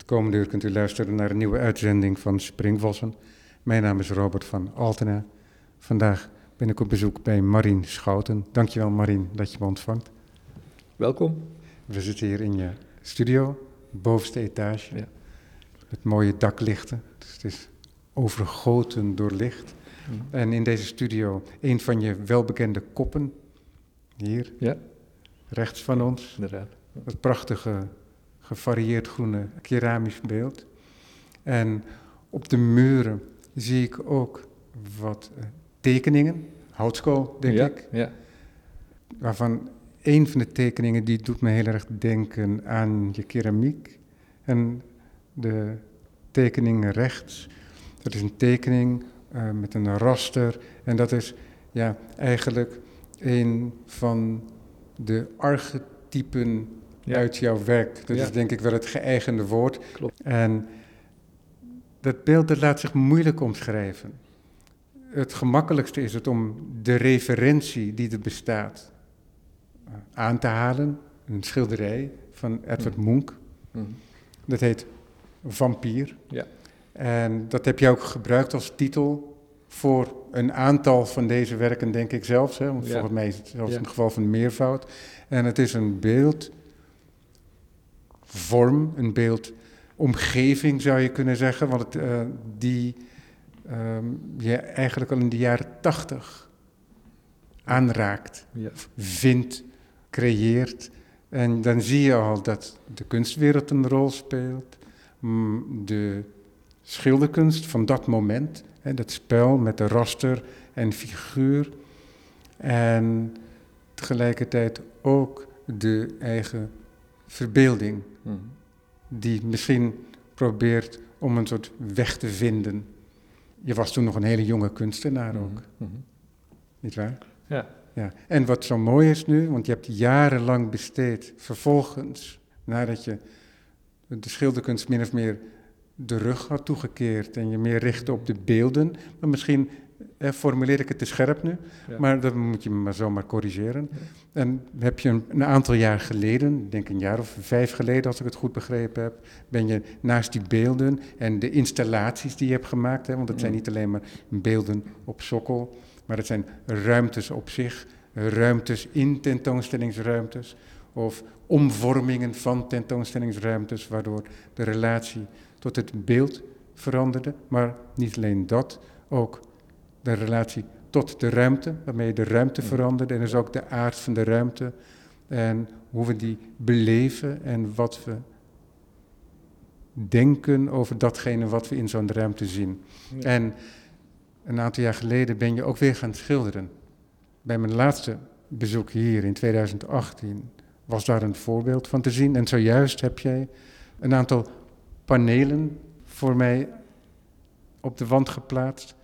Het komende uur kunt u luisteren naar een nieuwe uitzending van Springvossen. Mijn naam is Robert van Altena. Vandaag ben ik op bezoek bij Marien Schouten. Dankjewel Marien dat je me ontvangt. Welkom. We zitten hier in je studio, bovenste etage, Ja. met mooie daklichten. Dus het is overgoten door licht. En in deze studio een van je welbekende koppen, hier Ja, rechts van ons. inderdaad. Dat prachtige, gevarieerd groene keramisch beeld. En op de muren zie ik ook wat eh, tekeningen, houtskool denk ja, ik. Ja, Waarvan een van de tekeningen die doet me heel erg denken aan je keramiek. En de tekening rechts, dat is een tekening eh, met een raster. En dat is ja, eigenlijk een van de archetypen Ja. uit jouw werk. Dat Ja. is denk ik wel het geëigende woord. klopt. En dat beeld dat laat zich moeilijk omschrijven. Het gemakkelijkste is het om de referentie die er bestaat eh, aan te halen. Een schilderij van Edward Mhm. Munch. Mhm. Dat heet Vampier. Ja. En dat heb je ook gebruikt als titel voor een aantal van deze werken, denk ik zelfs. Hè? Want Ja. volgens mij is het zelfs Ja. een geval van meervoud. En het is een beeld, vorm, een beeldomgeving zou je kunnen zeggen. Want het, eh, die ehm, je eigenlijk al in de jaren tachtig aanraakt Ja. vindt, creëert. En dan zie je al dat de kunstwereld een rol speelt, mm, de schilderkunst van dat moment, hè, dat spel met de raster en figuur. En tegelijkertijd ook de eigen verbeelding, Mhm. die misschien probeert om een soort weg te vinden. Je was toen nog een hele jonge kunstenaar ook, Mhm. nietwaar? Ja. Ja, en wat zo mooi is nu, want je hebt jarenlang besteed, vervolgens, nadat je de schilderkunst min of meer de rug had toegekeerd en je meer richtte op de beelden, maar misschien formuleer ik het te scherp nu, Ja. maar dan moet je me maar zomaar corrigeren. En heb je een, een aantal jaar geleden, ik denk een jaar of vijf geleden als ik het goed begrepen heb, ben je naast die beelden en de installaties die je hebt gemaakt, hè, want het zijn niet alleen maar beelden op sokkel, maar het zijn ruimtes op zich, ruimtes in tentoonstellingsruimtes of omvormingen van tentoonstellingsruimtes, waardoor de relatie tot het beeld veranderde. Maar niet alleen dat, ook de relatie tot de ruimte, waarmee de ruimte Ja. veranderde en dus ook de aard van de ruimte en hoe we die beleven en wat we denken over datgene wat we in zo'n ruimte zien. Ja. En een aantal jaar geleden ben je ook weer gaan schilderen. Bij mijn laatste bezoek hier in 2018 was daar een voorbeeld van te zien. En zojuist heb jij een aantal panelen voor mij op de wand geplaatst.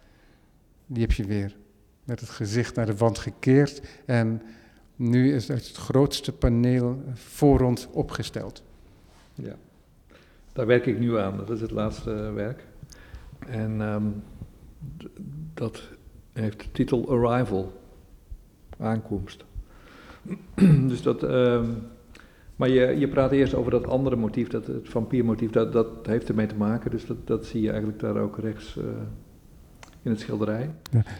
Die heb je weer met het gezicht naar de wand gekeerd. En nu is het grootste paneel voor ons opgesteld. Ja. Daar werk ik nu aan. Dat is het laatste werk. En ehm, dat heeft de titel Arrival. Aankomst. dus dat... ehm, maar je, je praat eerst over dat andere motief, dat, het vampiermotief, dat, dat heeft ermee te maken. Dus dat, dat zie je eigenlijk daar ook rechts eh, in het schilderij.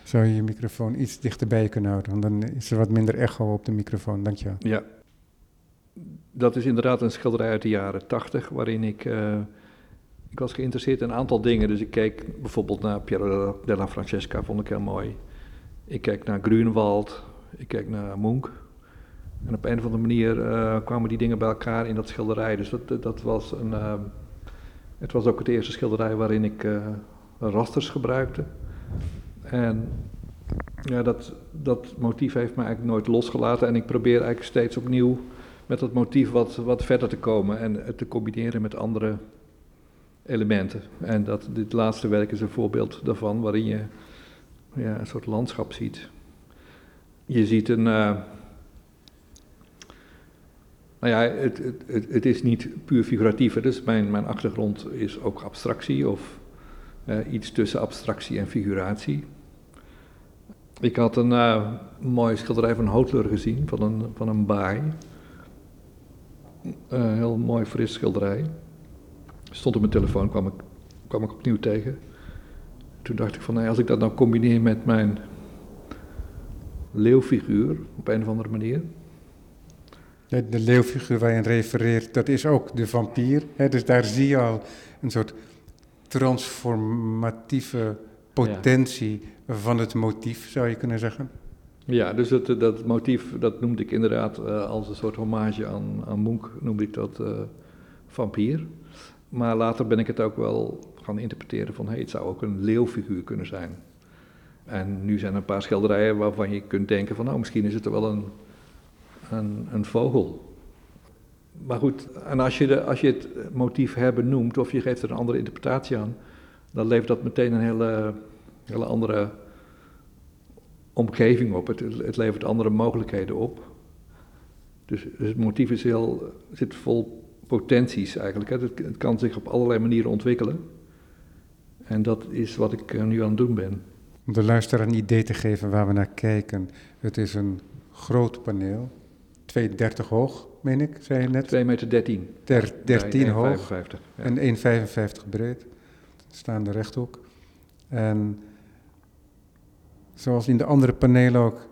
Zou je je microfoon iets dichterbij kunnen houden? Want dan is er wat minder echo op de microfoon. Dankjewel. Ja. Dat is inderdaad een schilderij uit de jaren tachtig, waarin ik... eh, ik was geïnteresseerd in een aantal dingen, dus ik keek bijvoorbeeld naar Piero della Francesca, vond ik heel mooi. Ik keek naar Grunewald, ik keek naar Munch. En op een of andere manier eh, kwamen die dingen bij elkaar in dat schilderij. Dus dat, dat was een... eh, het was ook het eerste schilderij waarin ik rasters gebruikte. En ja, dat, dat motief heeft me eigenlijk nooit losgelaten. En ik probeer eigenlijk steeds opnieuw met dat motief wat, wat verder te komen en het te combineren met andere elementen. En dat, dit laatste werk is een voorbeeld daarvan, waarin je ja, een soort landschap ziet. Je ziet een. eh, nou ja, het, het, het, is niet puur figuratief. Dus mijn, mijn achtergrond is ook abstractie of eh, iets tussen abstractie en figuratie. Ik had een eh, mooi schilderij van Houtler gezien, van een, van een baai. Een heel mooi fris schilderij. Stond op mijn telefoon, kwam ik, kwam ik opnieuw tegen. Toen dacht ik van, nou, als ik dat nou combineer met mijn leeuwfiguur op een of andere manier. De, leeuwfiguur waar je refereert, dat is ook de vampier. Hè? Dus daar zie je al een soort transformatieve potentie van het motief, zou je kunnen zeggen. Ja, dus dat, dat motief, dat noemde ik inderdaad uh, als een soort hommage aan, aan Munch, noemde ik dat uh, vampier. Maar later ben ik het ook wel gaan interpreteren van, hey, het zou ook een leeuwfiguur kunnen zijn. En nu zijn er een paar schilderijen waarvan je kunt denken van, nou, misschien is het er wel een, een, een vogel. Maar goed, en als je, de, als je het motief herbenoemt of je geeft er een andere interpretatie aan, dan levert dat meteen een hele, hele andere omgeving op. Het, het levert andere mogelijkheden op. Dus, dus het motief is heel, zit vol potenties eigenlijk. Hè. Het, het, kan zich op allerlei manieren ontwikkelen. En dat is wat ik nu aan het doen ben. Om de luisteraar een idee te geven waar we naar kijken. Het is een groot paneel, 2,30 hoog, meen ik, zei je net? 2 meter 13. Der, 13 ja, hoog 55, ja. en 1,55 breed. Staande rechthoek. En zoals in de andere panelen ook,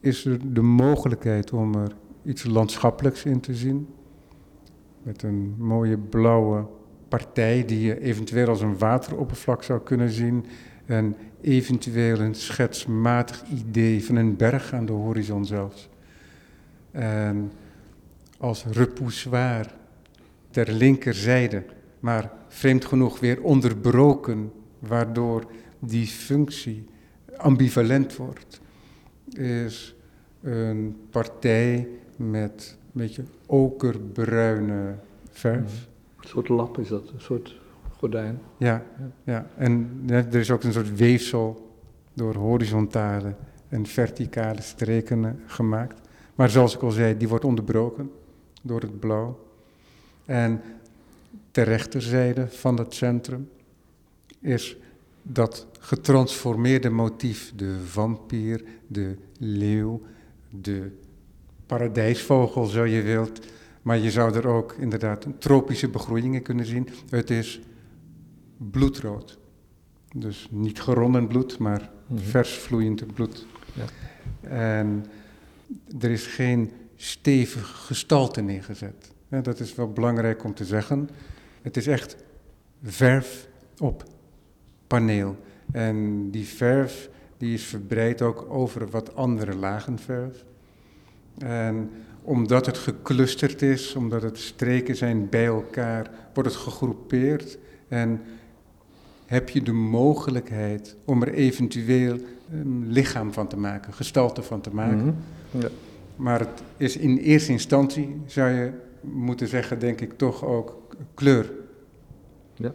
is er de mogelijkheid om er iets landschappelijks in te zien. Met een mooie blauwe partij die je eventueel als een wateroppervlak zou kunnen zien. En eventueel een schetsmatig idee van een berg aan de horizon zelfs. En als repoussoir ter linkerzijde, maar vreemd genoeg weer onderbroken, waardoor die functie ambivalent wordt, is een partij met een beetje okerbruine verf. Een soort lap is dat, een soort gordijn. Ja, ja. en er is ook een soort weefsel door horizontale en verticale streken gemaakt. Maar zoals ik al zei, die wordt onderbroken door het blauw. En ter rechterzijde van het centrum is dat getransformeerde motief, de vampier, de leeuw, de paradijsvogel, zo je wilt. Maar je zou er ook inderdaad tropische begroeiingen kunnen zien. Het is bloedrood. Dus niet geronnen bloed, maar mm vers vloeiend bloed. Ja. En er is geen stevige gestalte neergezet. dat is wel belangrijk om te zeggen. Het is echt verf op paneel. En die verf die is verbreid ook over wat andere lagen verf. En omdat het geclusterd is, omdat het streken zijn bij elkaar, wordt het gegroepeerd. En heb je de mogelijkheid om er eventueel een lichaam van te maken, gestalte van te maken. -hmm. ja. Maar het is in eerste instantie, zou je moeten zeggen, denk ik, toch ook kleur. Ja.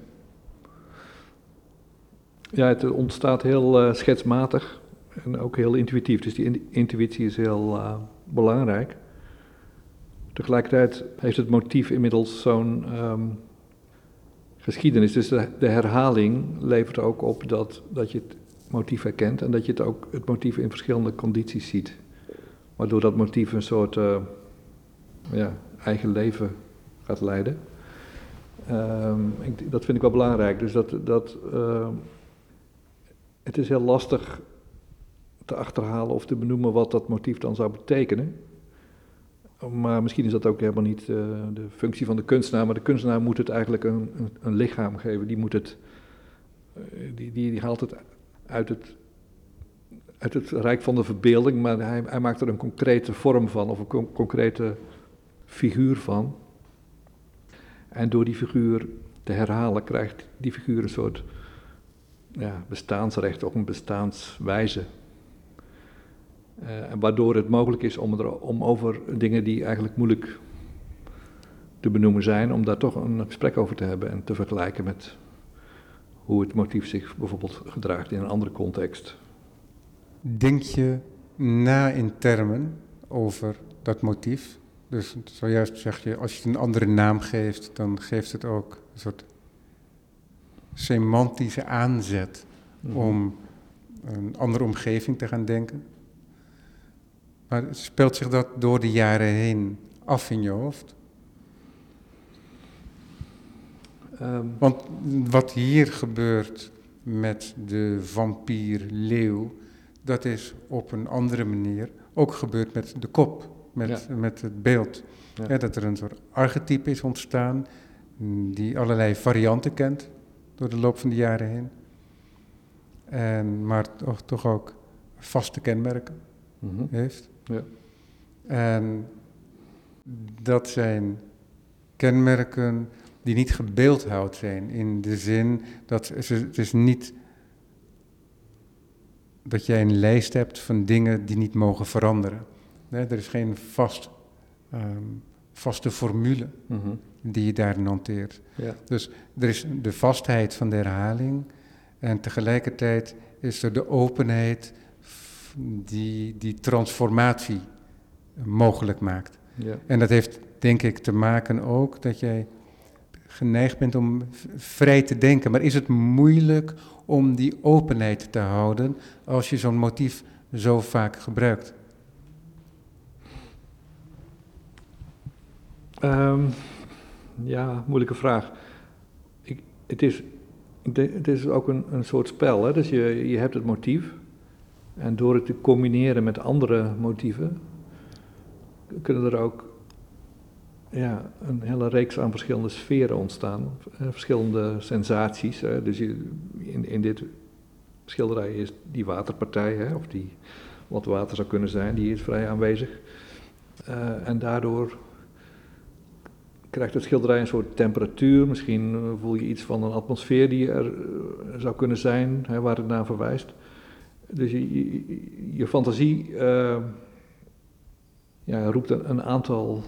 Ja, het ontstaat heel uh, schetsmatig en ook heel intuïtief. Dus die intuïtie is heel uh, belangrijk. Tegelijkertijd heeft het motief inmiddels zo'n um, geschiedenis. Dus de, de, herhaling levert ook op dat, dat je het motief herkent en dat je het ook het motief in verschillende condities ziet. Waardoor dat motief een soort uh, ja, eigen leven gaat leiden. Um, ik, dat vind ik wel belangrijk. Dus dat, dat uh, het is heel lastig te achterhalen of te benoemen wat dat motief dan zou betekenen. Maar misschien is dat ook helemaal niet uh, de functie van de kunstenaar. Maar de kunstenaar moet het eigenlijk een, een, een lichaam geven. Die, moet het, uh, die, die, die, haalt het uit, het uit het rijk van de verbeelding. Maar hij, hij maakt er een concrete vorm van. Of een con concrete figuur van. En door die figuur te herhalen krijgt die figuur een soort ja, bestaansrecht, ook een bestaanswijze. Uh, waardoor het mogelijk is om, er, om over dingen die eigenlijk moeilijk te benoemen zijn, om daar toch een gesprek over te hebben en te vergelijken met hoe het motief zich bijvoorbeeld gedraagt in een andere context. Denk je na in termen over dat motief? Dus zojuist zeg je, als je het een andere naam geeft, dan geeft het ook een soort semantische aanzet mm. om een andere omgeving te gaan denken. Maar speelt zich dat door de jaren heen af in je hoofd? Ehm, Want wat hier gebeurt met de vampier-leeuw, dat is op een andere manier ook gebeurd met de kop, met, met het beeld. Ja. Ja, dat er een soort archetype is ontstaan, mm, die allerlei varianten kent door de loop van de jaren heen. En, maar toch, toch ook vaste kenmerken mhm. heeft. Ja. En dat zijn kenmerken die niet gebeeldhouwd zijn in de zin dat ze, het is niet dat jij een lijst hebt van dingen die niet mogen veranderen. Nee, er is geen vast, ehm, vaste formule Mhm. die je daarin hanteert. Ja. Dus er is de vastheid van de herhaling en tegelijkertijd is er de openheid die die transformatie mogelijk maakt. Ja. En dat heeft denk ik te maken ook dat jij geneigd bent om vrij te denken. Maar is het moeilijk om die openheid te houden als je zo'n motief zo vaak gebruikt? Ehm, ja, moeilijke vraag. Ik, het, is, het is ook een, een soort spel. Hè? Dus je, je hebt het motief. En door het te combineren met andere motieven, kunnen er ook ja, een hele reeks aan verschillende sferen ontstaan. eh, verschillende sensaties. Hè? Dus je, in, in dit schilderij is die waterpartij, hè? of die wat water zou kunnen zijn, die is vrij aanwezig. Eh, en daardoor krijgt het schilderij een soort temperatuur. Misschien voel je iets van een atmosfeer die er eh, zou kunnen zijn, hè, waar het naar verwijst. Dus je, je, fantasie ja, roept een aantal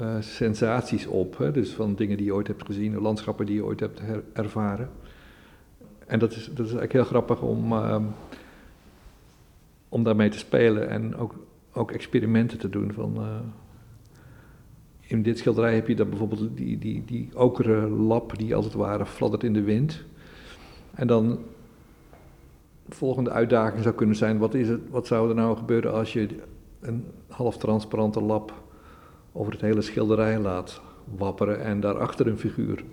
eh, sensaties op. Hè? Dus van dingen die je ooit hebt gezien, landschappen die je ooit hebt ervaren. En dat is, dat is eigenlijk heel grappig om, ehm, om daarmee te spelen en ook, ook experimenten te doen. Van, eh, in dit schilderij heb je dan bijvoorbeeld die, die, die okere lap die als het ware fladdert in de wind. En dan de volgende uitdaging zou kunnen zijn, wat, is het, wat zou er nou gebeuren als je een half transparante lap over het hele schilderij laat wapperen en daarachter een figuur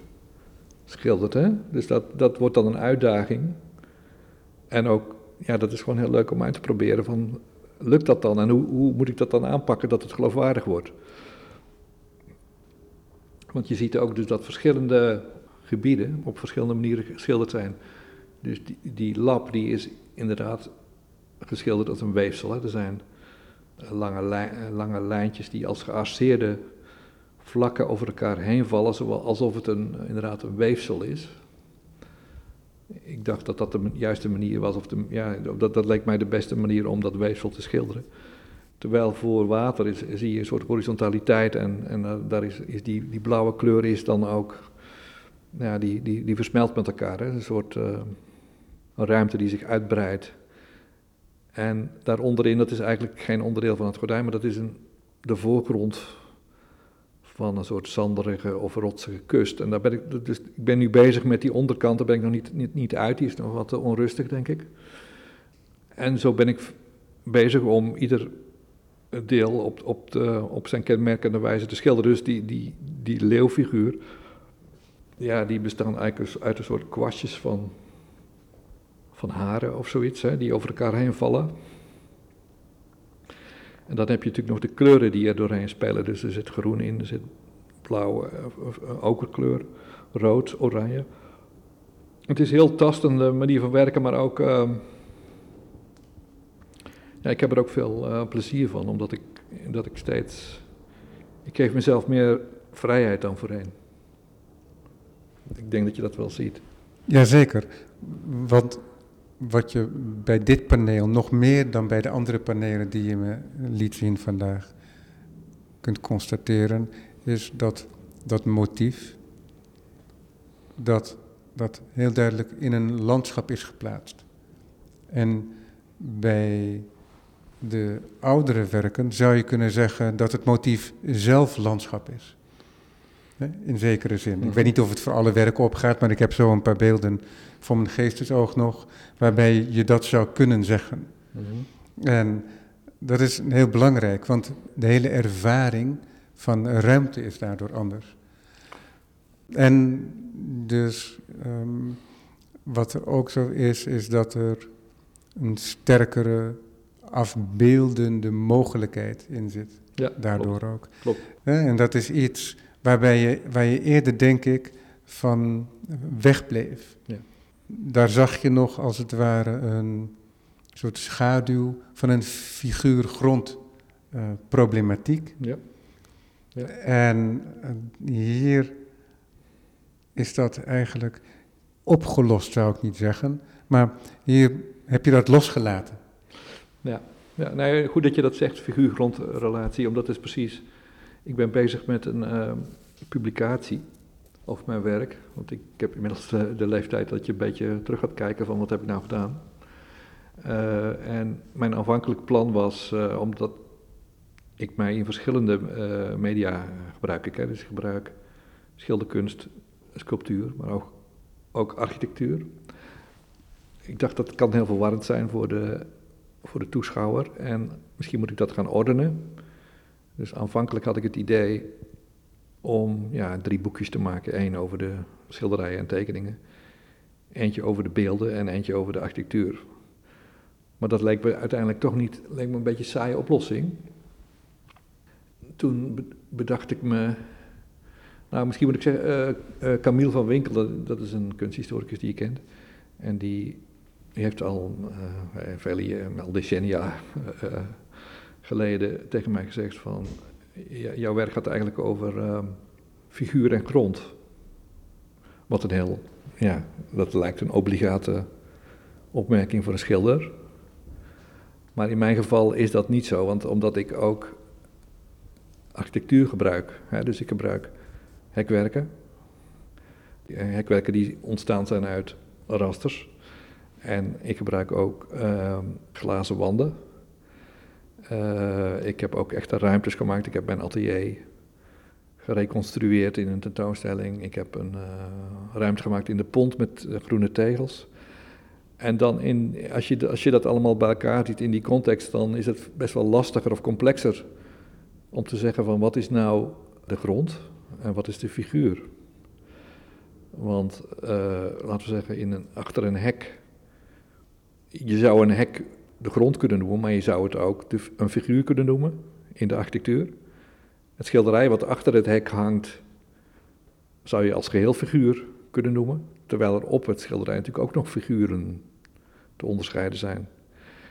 schildert. Hè? Dus dat, dat wordt dan een uitdaging. En ook, ja, dat is gewoon heel leuk om uit te proberen van, lukt dat dan en hoe, hoe moet ik dat dan aanpakken dat het geloofwaardig wordt? Want je ziet ook dus dat verschillende gebieden op verschillende manieren geschilderd zijn. Dus die, die lap die is inderdaad geschilderd als een weefsel. Hè. Er zijn lange, eh, lange lijntjes die als gearceerde vlakken over elkaar heen vallen, alsof het een, inderdaad een weefsel is. Ik dacht dat dat de juiste manier was, of de, ja, dat, dat leek mij de beste manier om dat weefsel te schilderen. Terwijl voor water is, zie je een soort horizontaliteit en, en eh, daar is, is die, die blauwe kleur is dan ook, ja, die, die, die versmelt met elkaar. Een soort eh, een ruimte die zich uitbreidt. En daaronderin, dat is eigenlijk geen onderdeel van het gordijn, maar dat is een, de voorgrond van een soort zanderige of rotsige kust. En daar ben ik, dus ik ben nu bezig met die onderkant, daar ben ik nog niet, niet, niet uit, die is nog wat onrustig, denk ik. En zo ben ik bezig om ieder deel op, op, de, op zijn kenmerkende wijze te schilderen. Dus die, die, die leeuwfiguur, ja, die bestaan eigenlijk uit een soort kwastjes van, van haren of zoiets, hè, die over elkaar heen vallen. En dan heb je natuurlijk nog de kleuren die er doorheen spelen. Dus er zit groen in, er zit blauw, eh, eh, okerkleur, rood, oranje. Het is een heel tastende manier van werken, maar ook... ehm, ja, ik heb er ook veel eh, plezier van, omdat ik, dat ik steeds... Ik geef mezelf meer vrijheid dan voorheen. Ik denk dat je dat wel ziet. Jazeker, want wat je bij dit paneel nog meer dan bij de andere panelen die je me liet zien vandaag kunt constateren, is dat dat motief, dat, dat heel duidelijk in een landschap is geplaatst. En bij de oudere werken zou je kunnen zeggen dat het motief zelf landschap is. In zekere zin. Ik weet niet of het voor alle werken opgaat, maar ik heb zo een paar beelden voor mijn geestesoog nog, waarbij je dat zou kunnen zeggen. En dat is heel belangrijk, want de hele ervaring van ruimte is daardoor anders. En dus ehm, wat er ook zo is, is dat er een sterkere afbeeldende mogelijkheid in zit. Ja, Daardoor ook. Klopt. En dat is iets waarbij je, waar je eerder, denk ik, van wegbleef. Ja. Daar zag je nog als het ware een soort schaduw van een figuur grondproblematiek. Ja. Ja. En eh, hier is dat eigenlijk opgelost, zou ik niet zeggen. Maar hier heb je dat losgelaten. Ja, ja nou, goed dat je dat zegt, figuur-grondrelatie, omdat het is precies... Ik ben bezig met een eh, publicatie over mijn werk, want ik, heb inmiddels de, leeftijd dat je een beetje terug gaat kijken van wat heb ik nou gedaan. Uh, en mijn aanvankelijk plan was, uh, omdat ik mij in verschillende media gebruik, ik, hè, dus ik gebruik schilderkunst, sculptuur, maar ook, ook architectuur. Ik dacht dat kan heel verwarrend zijn voor de, voor de toeschouwer en misschien moet ik dat gaan ordenen. Dus aanvankelijk had ik het idee om ja, drie boekjes te maken. Eén over de schilderijen en tekeningen, eentje over de beelden en eentje over de architectuur. Maar dat leek me uiteindelijk toch niet, leek me een beetje een saaie oplossing. Toen bedacht ik me, nou misschien moet ik zeggen, uh, Camille van Winkel, dat, is een kunsthistoricus die je kent. En die, heeft al uh, vele, al decennia geleden tegen mij gezegd van, jouw werk gaat eigenlijk over uh, figuur en grond. Wat een heel, ja, dat lijkt een obligate opmerking voor een schilder. Maar in mijn geval is dat niet zo, want omdat ik ook architectuur gebruik, hè, dus ik gebruik hekwerken. Hekwerken die ontstaan zijn uit rasters. En ik gebruik ook uh, glazen wanden. Uh, ik heb ook echte ruimtes gemaakt. Ik heb mijn atelier gereconstrueerd in een tentoonstelling. Ik heb een uh, ruimte gemaakt in de pont met uh, groene tegels. En dan, in, als, je, als je dat allemaal bij elkaar ziet in die context, dan is het best wel lastiger of complexer om te zeggen van wat is nou de grond en wat is de figuur. Want laten we zeggen, in een, achter een hek, je zou een hek de grond kunnen noemen, maar je zou het ook een figuur kunnen noemen in de architectuur. Het schilderij wat achter het hek hangt, zou je als geheel figuur kunnen noemen, terwijl er op het schilderij natuurlijk ook nog figuren te onderscheiden zijn.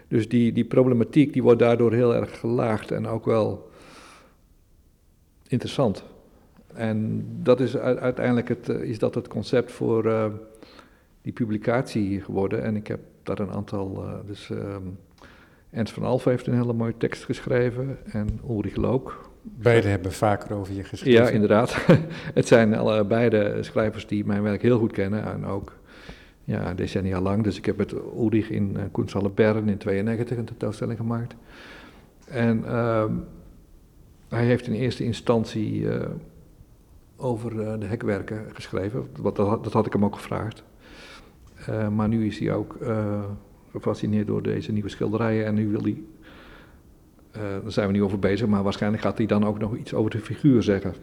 Dus die, die problematiek die wordt daardoor heel erg gelaagd en ook wel interessant. En dat is uiteindelijk het, is dat het concept voor uh, die publicatie geworden. En ik heb daar een aantal, uh, dus um, Ernst van Alphen heeft een hele mooie tekst geschreven en Ulrich Look. Beide hebben vaker over je geschreven. Ja, inderdaad. het zijn alle, beide schrijvers die mijn werk heel goed kennen en ook ja, decennia lang. Dus ik heb met Ulrich in uh, Kunsthalle Bern in 92 een tentoonstelling gemaakt. En uh, hij heeft in eerste instantie uh, over uh, de hekwerken geschreven. Dat, dat, had ik hem ook gevraagd. Uh, maar nu is hij ook uh, gefascineerd door deze nieuwe schilderijen en nu wil hij, uh, daar zijn we nu over bezig, maar waarschijnlijk gaat hij dan ook nog iets over de figuur zeggen.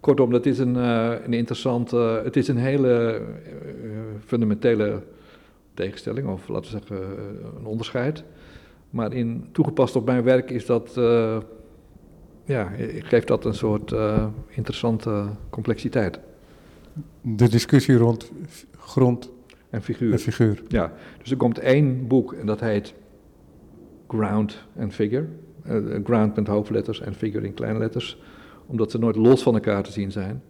Kortom, dat is een, een interessante, het is een hele fundamentele tegenstelling, of laten we zeggen een onderscheid. Maar in, toegepast op mijn werk is dat, ja, geeft dat een soort interessante complexiteit. De discussie rond grond en figuur. en figuur. Ja, dus er komt één boek en dat heet Ground and Figure. Uh, ground met hoofdletters en figure in kleine letters, omdat ze nooit los van elkaar te zien zijn.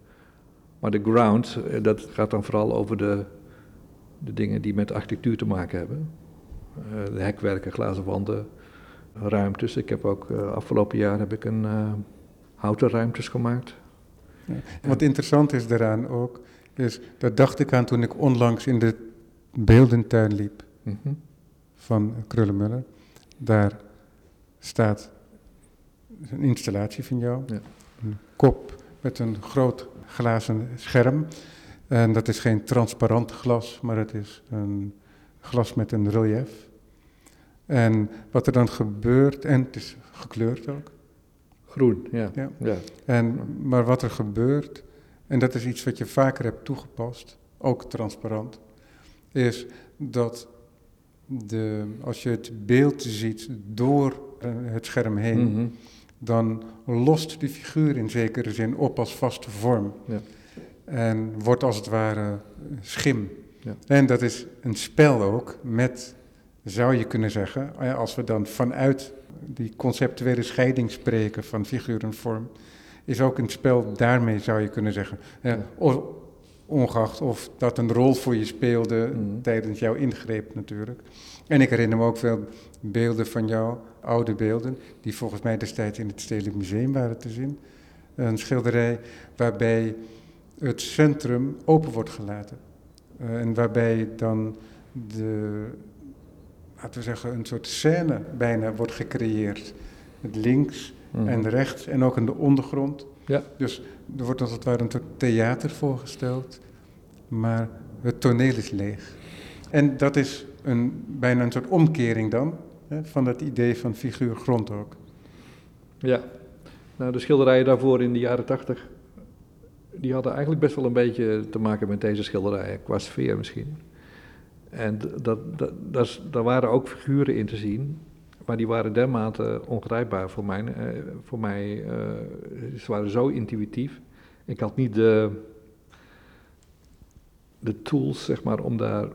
Maar de ground, uh, dat gaat dan vooral over de, de dingen die met architectuur te maken hebben. Uh, de hekwerken, glazen wanden, ruimtes. Ik heb ook afgelopen jaar heb ik een houten ruimtes gemaakt. Ja. Wat interessant is daaraan ook, is, dat dacht ik aan toen ik onlangs in de beeldentuin liep mm -hmm. van Krullenmuller. Daar staat een installatie van jou, ja. een kop met een groot glazen scherm. En dat is geen transparant glas, maar het is een glas met een relief. En wat er dan gebeurt, en het is gekleurd ook. Groen, ja. ja. ja. En, maar wat er gebeurt, en dat is iets wat je vaker hebt toegepast, ook transparant, is dat de, als je het beeld ziet door eh, het scherm heen, Mhm. dan lost die figuur in zekere zin op als vaste vorm. Ja. En wordt als het ware schim. Ja. En dat is een spel ook met, zou je kunnen zeggen, eh, als we dan vanuit die conceptuele scheiding spreken van figuur en vorm, is ook een spel daarmee zou je kunnen zeggen. Ja, Ja. Ongeacht of dat een rol voor je speelde Mhm. tijdens jouw ingreep natuurlijk. En ik herinner me ook veel beelden van jou, oude beelden, die volgens mij destijds in het Stedelijk Museum waren te zien. Een schilderij waarbij het centrum open wordt gelaten. Eh, en waarbij dan de, laten we zeggen, een soort scène bijna wordt gecreëerd. Het links Mhm. en rechts en ook in de ondergrond. Ja. Dus er wordt als het ware een soort theater voorgesteld, maar het toneel is leeg. En dat is een, bijna een soort omkering dan hè, van dat idee van figuur grond ook. Ja, nou de schilderijen daarvoor in de jaren tachtig, die hadden eigenlijk best wel een beetje te maken met deze schilderijen, qua sfeer misschien. En dat, dat, dat daar waren ook figuren in te zien, maar die waren dermate ongrijpbaar voor mij. eh, voor mij eh, ze waren zo intuïtief. Ik had niet de, de tools, zeg maar, om daar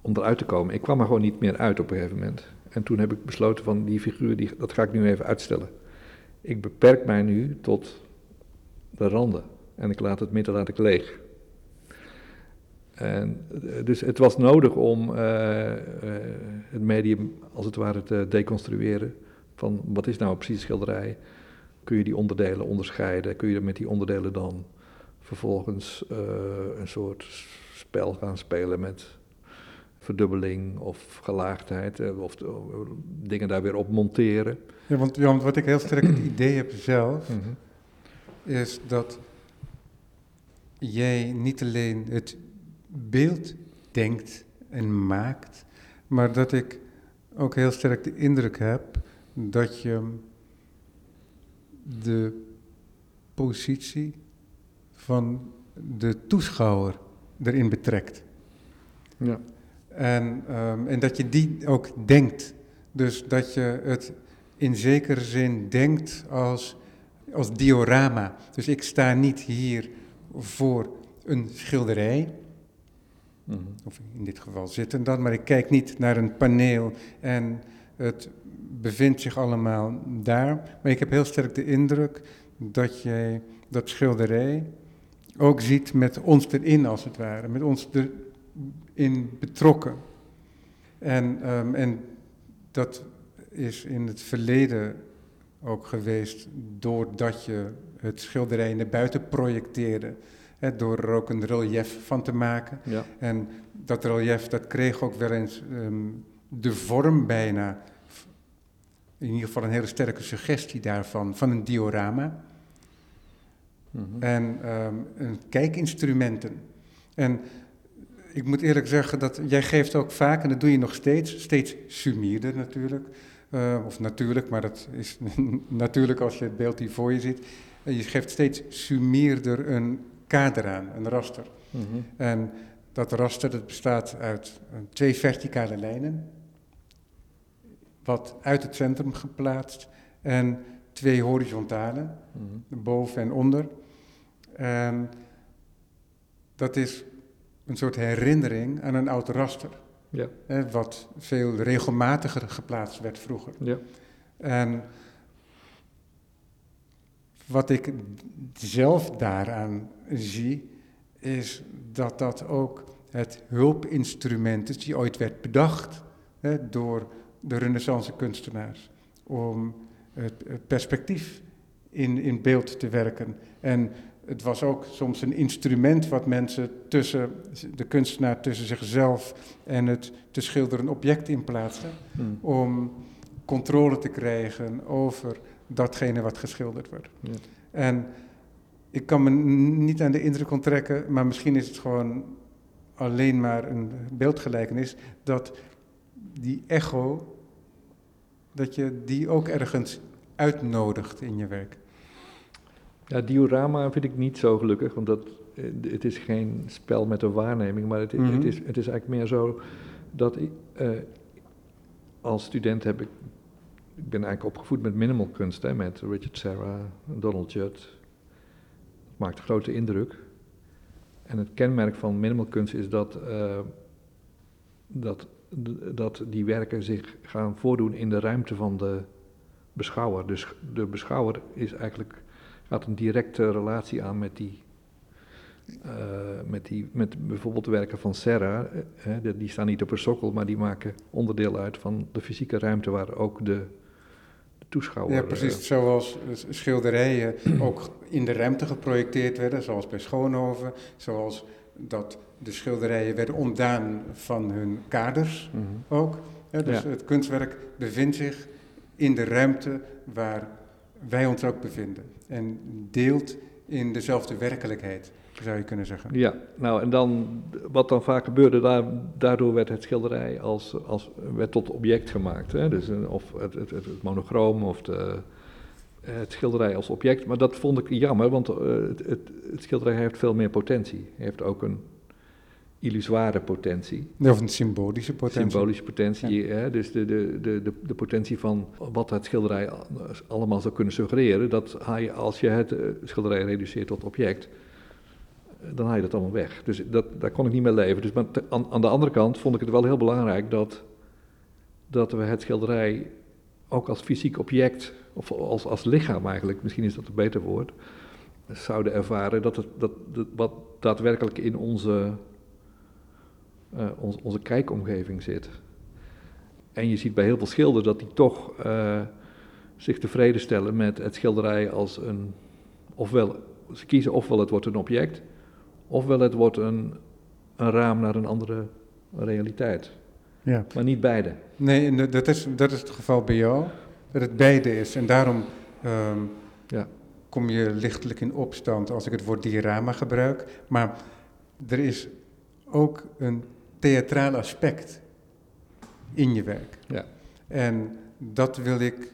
om te komen. Ik kwam er gewoon niet meer uit op een gegeven moment. En toen heb ik besloten van die figuur, die, dat ga ik nu even uitstellen. Ik beperk mij nu tot de randen. En ik laat het midden laat ik leeg. En, eh, dus het was nodig om eh, eh, het medium als het ware te deconstrueren. Van wat is nou precies schilderij? Kun je die onderdelen onderscheiden? Kun je met die onderdelen dan vervolgens een soort spel gaan spelen met verdubbeling of gelaagdheid? Of dingen daar weer op monteren? Ja, want, ja, want wat ik heel sterk het idee heb zelf, is dat jij niet alleen het beeld denkt en maakt, maar dat ik ook heel sterk de indruk heb dat je de positie van de toeschouwer erin betrekt. Ja. En, ehm, en dat je die ook denkt. Dus dat je het in zekere zin denkt als, als diorama. Dus ik sta niet hier voor een schilderij, Mhm. of in dit geval zitten dan, maar ik kijk niet naar een paneel en het bevindt zich allemaal daar. Maar ik heb heel sterk de indruk dat jij dat schilderij ook ziet met ons erin als het ware, met ons erin betrokken. En, ehm, en dat is in het verleden ook geweest doordat je het schilderij naar buiten projecteerde. Hè, door er ook een relief van te maken. Ja. En dat relief, dat kreeg ook wel eens ehm, de vorm bijna, in ieder geval een hele sterke suggestie daarvan, van een diorama. Mhm. En ehm, een kijkinstrumenten. En ik moet eerlijk zeggen dat jij geeft ook vaak, en dat doe je nog steeds, steeds sumierder natuurlijk. eh, of natuurlijk, maar dat is natuurlijk als je het beeld hier voor je ziet. Je geeft steeds sumierder een kader aan, een raster. Mhm. En dat raster dat bestaat uit twee verticale lijnen, wat uit het centrum geplaatst, en twee horizontale, Mhm. boven en onder. En dat is een soort herinnering aan een oud raster, Ja. hè, wat veel regelmatiger geplaatst werd vroeger. Ja. En wat ik zelf daaraan zie, is dat dat ook het hulpinstrument is die ooit werd bedacht hè, door de renaissance kunstenaars. Om het, perspectief in, in beeld te werken. En het was ook soms een instrument wat mensen tussen, de kunstenaar tussen zichzelf en het te schilderen object in plaatste Mhm. om controle te krijgen over datgene wat geschilderd wordt. Ja. En ik kan me niet aan de indruk onttrekken, maar misschien is het gewoon alleen maar een beeldgelijkenis, dat die echo, dat je die ook ergens uitnodigt in je werk. Ja, diorama vind ik niet zo gelukkig, want dat, eh, het is geen spel met een waarneming, maar het, Mhm. het, is, het is eigenlijk meer zo dat ik, eh, als student heb ik, ik ben eigenlijk opgevoed met minimal kunst, hè, met Richard Serra, Donald Judd. Dat maakt een grote indruk. En het kenmerk van minimal kunst is dat, eh, dat, dat die werken zich gaan voordoen in de ruimte van de beschouwer. Dus de beschouwer is eigenlijk, gaat een directe relatie aan met die, eh, met, die met bijvoorbeeld de werken van Serra. eh, die- staan niet op een sokkel, maar die maken onderdeel uit van de fysieke ruimte waar ook de toeschouwer... Ja, precies. eh, Zoals schilderijen ook in de ruimte geprojecteerd werden, zoals bij Schoonhoven. Zoals dat de schilderijen werden ontdaan van hun kaders mhm. ook. Dus Ja. het kunstwerk bevindt zich in de ruimte waar wij ons ook bevinden. En deelt in dezelfde werkelijkheid, zou je kunnen zeggen. Ja, nou en dan, wat dan vaak gebeurde, daar, daardoor werd het schilderij als, als, werd tot object gemaakt. Hè? Dus een, of het, het, het, het monochroom of de, het schilderij als object. Maar dat vond ik jammer, want eh, het, het, het schilderij heeft veel meer potentie. heeft ook een illusoire potentie. Of een symbolische potentie. Symbolische potentie, hè? dus de, de, de, de, de potentie van wat het schilderij allemaal zou kunnen suggereren, dat je, als je het eh, schilderij reduceert tot object, eh, dan haal je dat allemaal weg. Dus dat, daar kon ik niet mee leven. Dus maar aan, aan de andere kant vond ik het wel heel belangrijk dat, dat we het schilderij ook als fysiek object, of als, als lichaam eigenlijk, misschien is dat een beter woord, zouden ervaren dat het dat, wat daadwerkelijk in onze, eh, ons- onze kijkomgeving zit. En je ziet bij heel veel schilders dat die toch eh, zich tevreden stellen met het schilderij als een, ofwel, ze kiezen ofwel het wordt een object, ofwel het wordt een, een raam naar een andere realiteit. Ja. Maar niet beide. Nee, dat is, dat is het geval bij jou, dat het beide is. En daarom ehm, Ja. kom je lichtelijk in opstand als ik het woord diorama gebruik. Maar er is ook een theatraal aspect in je werk. Ja. En dat wil ik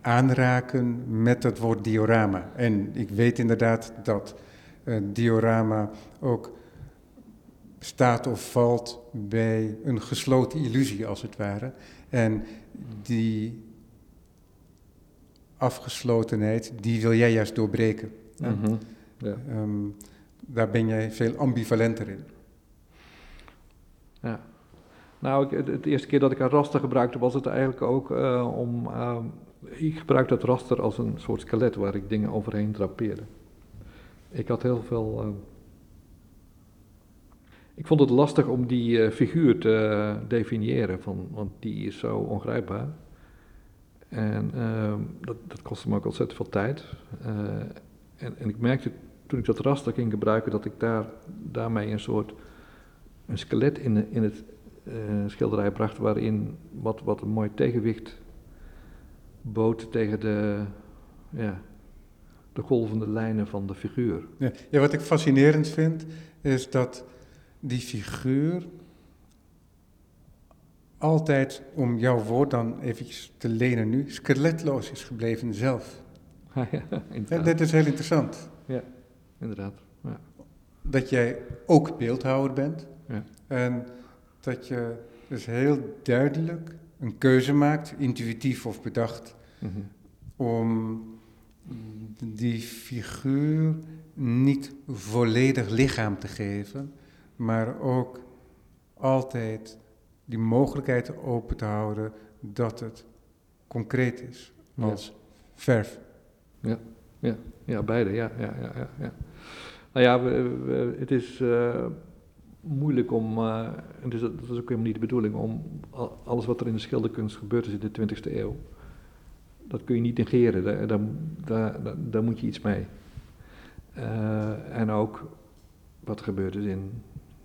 aanraken met het woord diorama. En ik weet inderdaad dat diorama ook staat of valt bij een gesloten illusie als het ware. En die afgeslotenheid, die wil jij juist doorbreken. Mhm. ja. Ehm, daar ben jij veel ambivalenter in. Ja. Nou, ik, het, het eerste keer dat ik een raster gebruikte, was het eigenlijk ook eh, om. eh, ik gebruikte het raster als een soort skelet waar ik dingen overheen drapeerde. Ik had heel veel. eh, ik vond het lastig om die eh, figuur te eh, definiëren, van, want die is zo ongrijpbaar. En ehm, dat, dat kostte me ook ontzettend veel tijd. Eh, en, en ik merkte toen ik dat raster ging gebruiken, dat ik daar, daarmee een soort een skelet in, in het schilderij bracht waarin wat, wat een mooi tegenwicht bood tegen de, ja, de golvende lijnen van de figuur. Ja, ja, wat ik fascinerend vind, is dat die figuur altijd, om jouw woord dan eventjes te lenen nu, skeletloos is gebleven zelf. ja, Ja, dat is heel interessant. inderdaad. Ja. Dat jij ook beeldhouwer bent. Ja. En dat je dus heel duidelijk een keuze maakt, intuïtief of bedacht, Mhm. om die figuur niet volledig lichaam te geven, maar ook altijd die mogelijkheid open te houden dat het concreet is, Ja. als verf. Ja, beide, ja. ja, ja, ja, ja. Nou ja, we, we- het is eh, moeilijk om, en dus dat, is ook helemaal niet de bedoeling, om al- alles wat er in de schilderkunst gebeurd is in de 20e eeuw, dat kun je niet negeren, daar, daar, daar, daar, daar moet je iets mee. Eh, en ook wat er gebeurd is in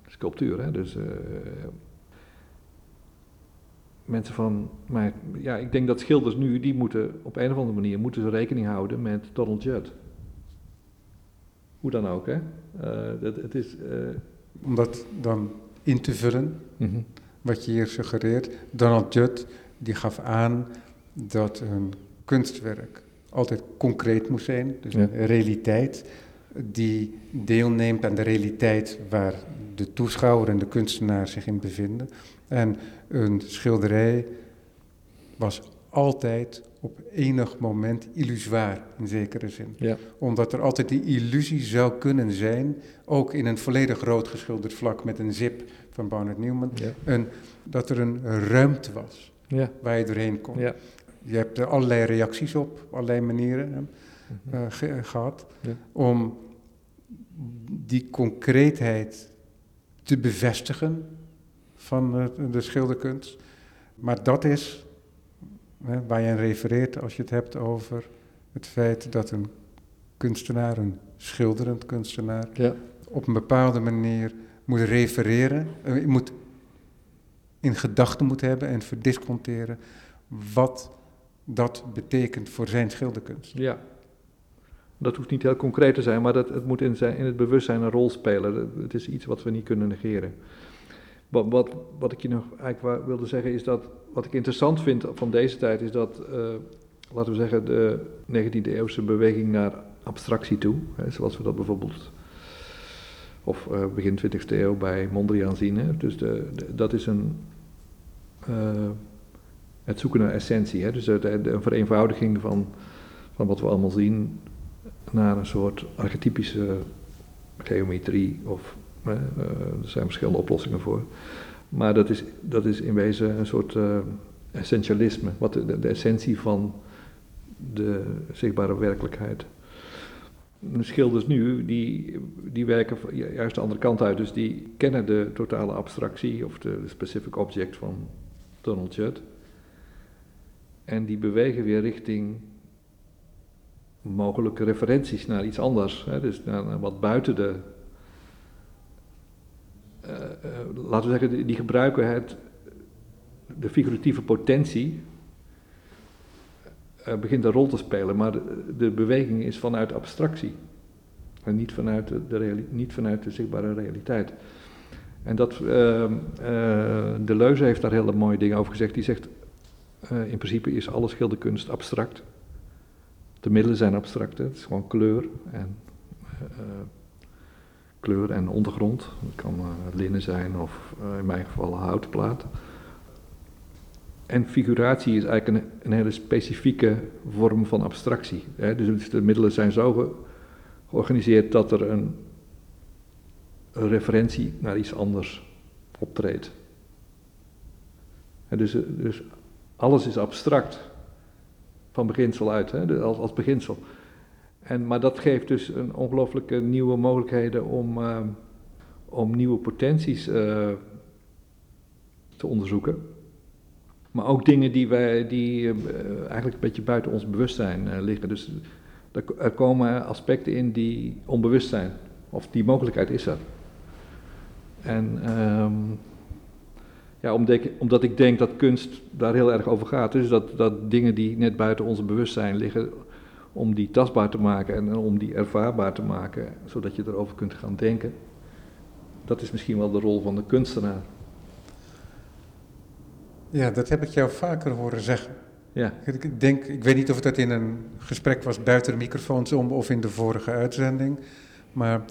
sculptuur, hè? dus eh, mensen van, maar ja, ik denk dat schilders nu, die moeten op een of andere manier, moeten ze rekening houden met Donald Judd. Hoe dan ook, hè. Eh, dat, het is... Om dat dan in te vullen, wat je hier suggereert. Donald Judd die gaf aan dat een kunstwerk altijd concreet moest zijn, dus Ja. een realiteit die deelneemt aan de realiteit waar de toeschouwer en de kunstenaar zich in bevinden. En een schilderij was altijd op enig moment illusoir in zekere zin. Ja, Omdat er altijd die illusie zou kunnen zijn, ook in een volledig rood geschilderd vlak met een zip van Barnard Newman, ja, een, dat er een ruimte was ja, waar je doorheen kon. Je hebt er allerlei reacties op, allerlei manieren Mhm. eh, ge- gehad, Ja. om die concreetheid te bevestigen van eh, de schilderkunst. Maar dat is hè, waar je aan refereert als je het hebt over het feit dat een kunstenaar, een schilderend kunstenaar, ja. op een bepaalde manier moet refereren, eh, moet in gedachten moet hebben en verdisconteren wat dat betekent voor zijn schilderkunst. Ja. Dat hoeft niet heel concreet te zijn, maar dat, het moet in, zijn, in het bewustzijn een rol spelen. Het is iets wat we niet kunnen negeren. Wat, wat, wat ik je nog eigenlijk wilde zeggen is dat, wat ik interessant vind van deze tijd, is dat, eh, laten we zeggen, de 19e eeuwse beweging naar abstractie toe, hè, zoals we dat bijvoorbeeld, of eh, begin 20e eeuw bij Mondriaan zien. Hè, dus de- dat is een, eh, het zoeken naar essentie, hè, dus een vereenvoudiging van, van wat we allemaal zien naar een soort archetypische geometrie of eh, er zijn verschillende oplossingen voor. Maar dat is, dat is in wezen een soort eh, essentialisme, wat de, essentie van de zichtbare werkelijkheid. De schilders nu, die, die werken ju- juist de andere kant uit. Dus die kennen de totale abstractie of de specific object van Donald Judd. En die bewegen weer richting mogelijke referenties naar iets anders. Hè? Dus naar, wat buiten de. eh, eh, laten we zeggen, die, gebruiken het, de figuratieve potentie. eh, begint een rol te spelen, maar de, beweging is vanuit abstractie. En niet vanuit de, niet vanuit de zichtbare realiteit. En dat, ehm eh, Deleuze heeft daar hele mooie dingen over gezegd. Die zegt, eh, in principe is alle schilderkunst abstract. De middelen zijn abstract, het is gewoon kleur en, eh, eh, kleur en ondergrond. Het kan linnen zijn of in mijn geval een houtplaat. En figuratie is eigenlijk een, hele specifieke vorm van abstractie. Hè. Dus de middelen zijn zo ge- georganiseerd dat er een, een referentie naar iets anders optreedt. Dus, dus alles is abstract van beginsel uit, hè, als, als beginsel. En, maar dat geeft dus een ongelooflijke nieuwe mogelijkheden om, eh, om nieuwe potenties eh, te onderzoeken. Maar ook dingen die, wij, die eh, eigenlijk een beetje buiten ons bewustzijn liggen. Dus er, er komen aspecten in die onbewust zijn. Of die mogelijkheid is er. En ehm, ja, omdat ik, omdat ik denk dat kunst daar heel erg over gaat. Dus dat, dat dingen die net buiten ons bewustzijn liggen, om die tastbaar te maken en om die ervaarbaar te maken, zodat je erover kunt gaan denken. Dat is misschien wel de rol van de kunstenaar. Ja, dat heb ik jou vaker horen zeggen. Ja, Ik- Ik denk, ik weet niet of dat in een gesprek was buiten de microfoons om of in de vorige uitzending. Maar,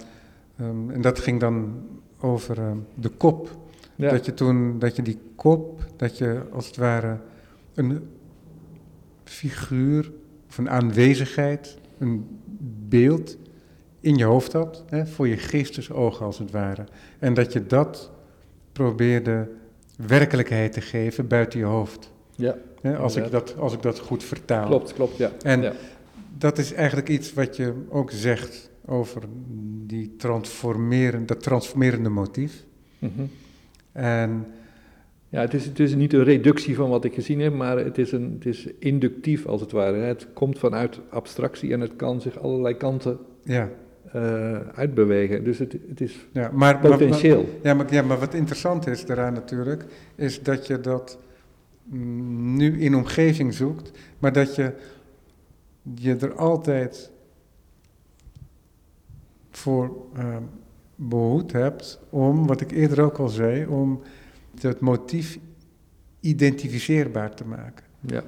ehm, en dat ging dan over ehm, de kop. Ja. Dat je toen, dat je die kop, dat je als het ware een figuur of een aanwezigheid, een beeld in je hoofd had, hè, voor je geestesogen als het ware. En dat je dat probeerde werkelijkheid te geven buiten je hoofd. ja. Hè, als, ik dat, als ik dat goed vertaal. klopt, klopt, ja. En ja. dat is eigenlijk iets wat je ook zegt over die transformerende, dat transformerende motief. Mhm. En Ja, het is, het is niet een reductie van wat ik gezien heb, maar het is, een, het is inductief als het ware. Het komt vanuit abstractie en het kan zich allerlei kanten ja, eh, uitbewegen. Dus het, het is ja maar, maar- potentieel. ja, maar, ja, maar wat interessant is daaraan natuurlijk, is dat je dat mm, nu in omgeving zoekt, maar dat je je er altijd voor eh, behoed hebt om, wat ik eerder ook al zei, om het motief identificeerbaar te maken. Ja?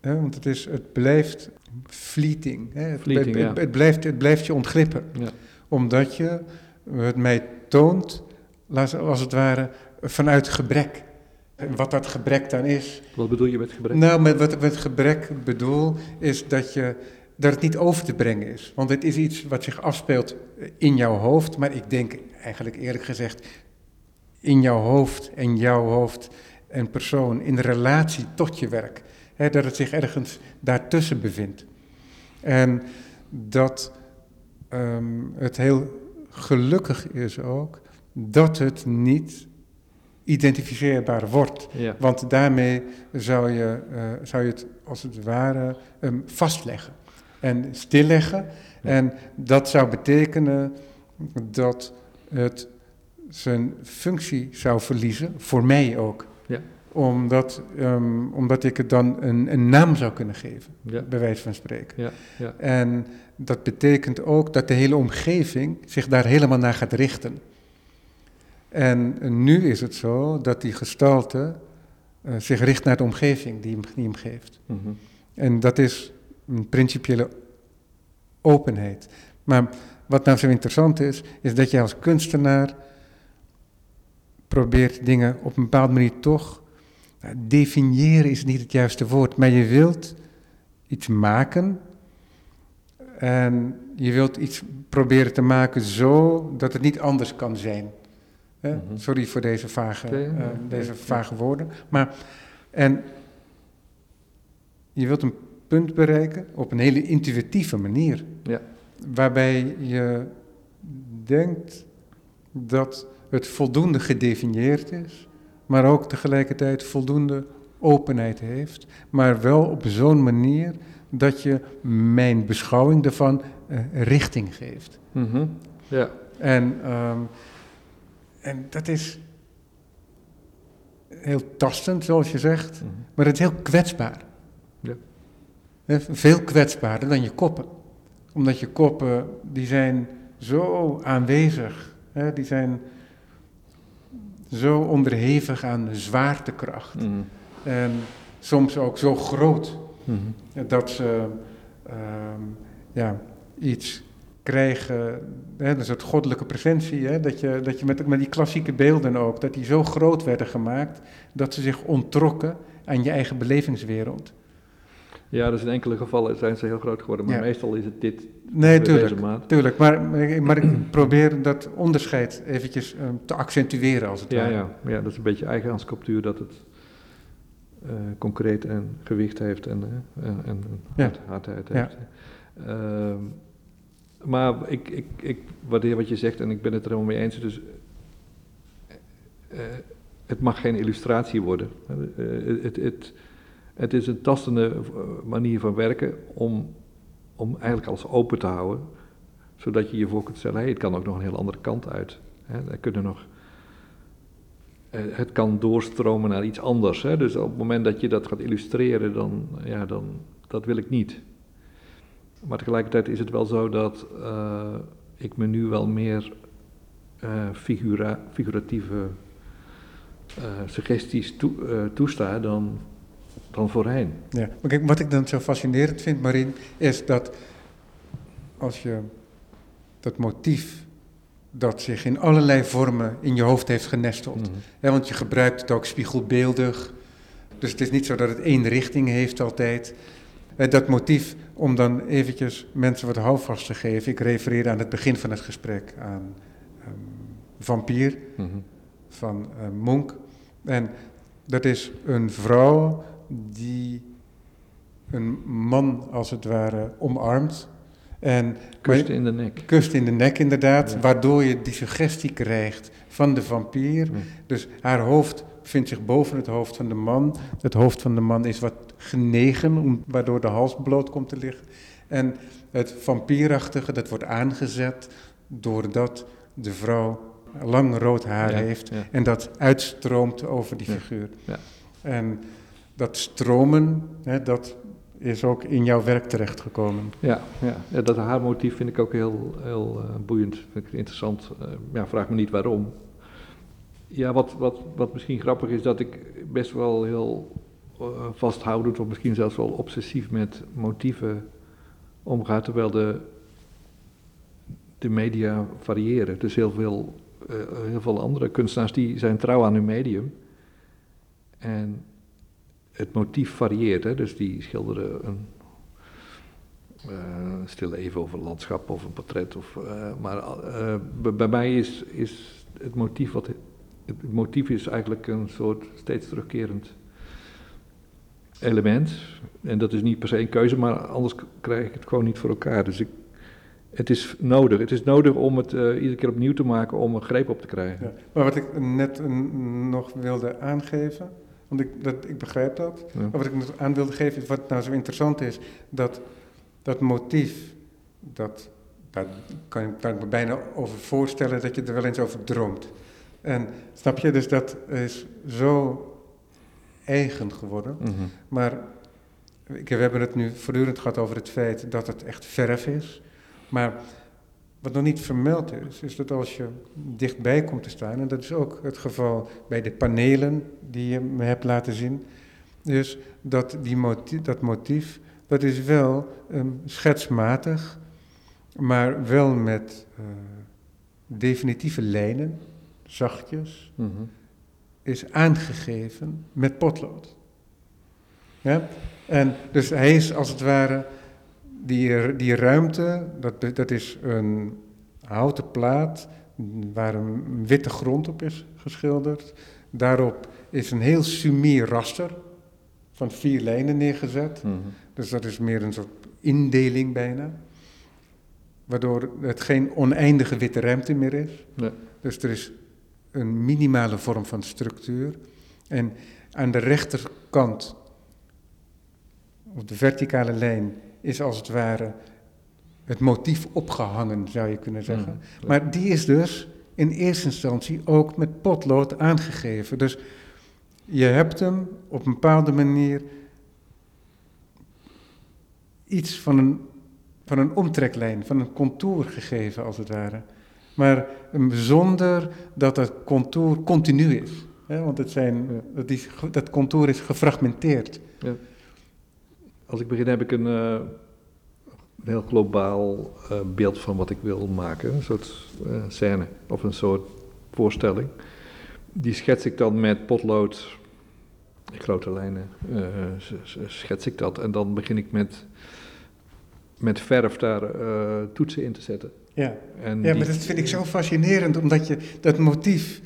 Want het, is, het blijft fleeting. Hè? Het, Fleeting, het, ja. het, blijft, het blijft je ontglippen. Ja. Omdat je het mij toont, als het ware, vanuit gebrek. En wat dat gebrek dan is. Wat bedoel je met gebrek? Nou, met wat ik met gebrek bedoel, is dat, je, dat het niet over te brengen is. Want het is iets wat zich afspeelt in jouw hoofd, maar ik denk eigenlijk eerlijk gezegd in jouw hoofd en jouw hoofd en persoon in relatie tot je werk. Hè, dat het zich ergens daartussen bevindt. En dat ehm, het heel gelukkig is ook dat het niet identificeerbaar wordt. Ja. Want daarmee zou je, eh, zou je het als het ware ehm, vastleggen en stilleggen. Ja. En dat zou betekenen dat het zijn functie zou verliezen, voor mij ook. Ja. Omdat, ehm, omdat ik het dan een, een naam zou kunnen geven, Ja. bij wijze van spreken. Ja, ja. En dat betekent ook dat de hele omgeving zich daar helemaal naar gaat richten. En nu is het zo dat die gestalte eh, zich richt naar de omgeving die hem, die hem geeft. Mhm. En dat is een principiële openheid. Maar wat nou zo interessant is, is dat je als kunstenaar probeert dingen op een bepaalde manier toch. nou, definiëren is niet het juiste woord, maar je wilt iets maken. En je wilt iets proberen te maken zo dat het niet anders kan zijn. Mhm. Sorry voor deze vage, eh, deze vage woorden. Maar, en je wilt een punt bereiken op een hele intuïtieve manier. Ja. Waarbij je denkt dat het voldoende gedefinieerd is, maar ook tegelijkertijd voldoende openheid heeft, maar wel op zo'n manier dat je mijn beschouwing ervan eh, richting geeft. Mhm. Ja. En, ehm, en dat is heel tastend, zoals je zegt, Mhm. maar het is heel kwetsbaar. Veel kwetsbaarder dan je koppen. Omdat je koppen, die zijn zo aanwezig. Hè, die zijn zo onderhevig aan zwaartekracht. Mhm. En soms ook zo groot Mhm. dat ze ehm, ja, iets krijgen, hè, een soort goddelijke presentie, hè, dat je, dat je met, met die klassieke beelden ook, dat die zo groot werden gemaakt, dat ze zich ontrokken aan je eigen belevingswereld. Ja, dus in enkele gevallen zijn ze heel groot geworden, maar Ja. meestal is het dit Nee, tuurlijk. deze maat. Tuurlijk, maar, maar, ik probeer dat onderscheid eventjes ehm, te accentueren als het Ja, ware. ja, ja, dat is een beetje eigen aan sculptuur dat het eh, concreet en gewicht heeft en, eh, en, en Ja. hardheid heeft. Ehm, maar ik, ik, ik waardeer wat je zegt en ik ben het er helemaal mee eens. Dus, eh, het mag geen illustratie worden. Het, het, het, is een tastende eh, manier van werken om, om eigenlijk alles open te houden. Zodat je je voor kunt stellen, hey, het kan ook nog een heel andere kant uit. Hè, er kunnen nog eh, het kan doorstromen naar iets anders. Hè? Dus op het moment dat je dat gaat illustreren, dan, ja, dan dat wil ik niet. Maar tegelijkertijd is het wel zo dat eh, ik me nu wel meer eh, figura, figuratieve suggesties toe, toesta dan, dan voorheen. Ja, maar kijk, wat ik dan zo fascinerend vind, Marien, is dat als je dat motief dat zich in allerlei vormen in je hoofd heeft genesteld, hè, want je gebruikt het ook spiegelbeeldig, dus het is niet zo dat het één richting heeft altijd. Dat motief, om dan eventjes mensen wat houvast te geven, ik refereerde aan het begin van het gesprek aan ehm, Vampier, Mhm. van eh, Monk. En dat is een vrouw die een man als het ware omarmt. En Kust in de nek. kust in de nek inderdaad, Ja. waardoor je die suggestie krijgt van de vampier. Dus haar hoofd vindt zich boven het hoofd van de man. Het hoofd van de man is wat genegen, waardoor de hals bloot komt te liggen. En het vampierachtige, dat wordt aangezet doordat de vrouw lang rood haar Ja, heeft en dat uitstroomt over die figuur. ja. En dat stromen, hè, dat is ook in jouw werk terechtgekomen. Ja, ja. ja dat haarmotief vind ik ook heel, heel eh, boeiend, vind ik interessant. Eh, ja, vraag me niet waarom. Ja, wat, wat, wat misschien grappig is, dat ik best wel heel uh, vasthoudend of misschien zelfs wel obsessief met motieven omgaat, terwijl de, de media variëren. Dus heel veel, uh, heel veel andere kunstenaars die zijn trouw aan hun medium. En het motief varieert, hè? dus die schilderen een uh, even over een landschap of een portret. Of, uh, maar uh, bij mij is, is het motief wat. Het motief is eigenlijk een soort steeds terugkerend element. En dat is niet per se een keuze, maar anders krijg ik het gewoon niet voor elkaar. Dus ik, het is nodig. Het is nodig om het iedere keer opnieuw te maken om een greep op te krijgen. Ja, maar wat ik net nog wilde aangeven, want ik, dat, ik begrijp dat. Ja. Maar wat ik aan wilde geven, is wat nou zo interessant is, dat dat motief, dat, daar kan, kan ik me bijna over voorstellen dat je er wel eens over droomt. En snap je, dus dat is zo eigen geworden. Mhm. Maar ik, we hebben het nu voortdurend gehad over het feit dat het echt verf is. Maar wat nog niet vermeld is, is dat als je dichtbij komt te staan, en dat is ook het geval bij de panelen die je me hebt laten zien, dus dat die motief, dat motief dat is wel um, schetsmatig, maar wel met uh, definitieve lijnen, zachtjes, mm -hmm. is aangegeven met potlood. Ja? En dus hij is als het ware, die, die ruimte, dat, dat is een houten plaat waar een witte grond op is geschilderd. Daarop is een heel sumier raster van vier lijnen neergezet. Mm -hmm. Dus dat is meer een soort indeling bijna. Waardoor het geen oneindige witte ruimte meer is. Nee. Dus er is een minimale vorm van structuur. En aan de rechterkant, op de verticale lijn, is als het ware het motief opgehangen, zou je kunnen zeggen. Mm, maar die is dus in eerste instantie ook met potlood aangegeven. Dus je hebt hem op een bepaalde manier iets van een, van een omtreklijn, van een contour gegeven, als het ware. Maar zonder dat het contour continu is. Hè? Want het zijn, dat, is, dat contour is gefragmenteerd. Ja. Als ik begin heb ik een, eh, een heel globaal eh, beeld van wat ik wil maken. Een soort eh, scène of een soort voorstelling. Die schets ik dan met potlood, in grote lijnen, schets ik dat. En dan begin ik met, met verf daar toetsen in te zetten. Ja. En ja, die- maar dat vind ik zo fascinerend, omdat je dat motief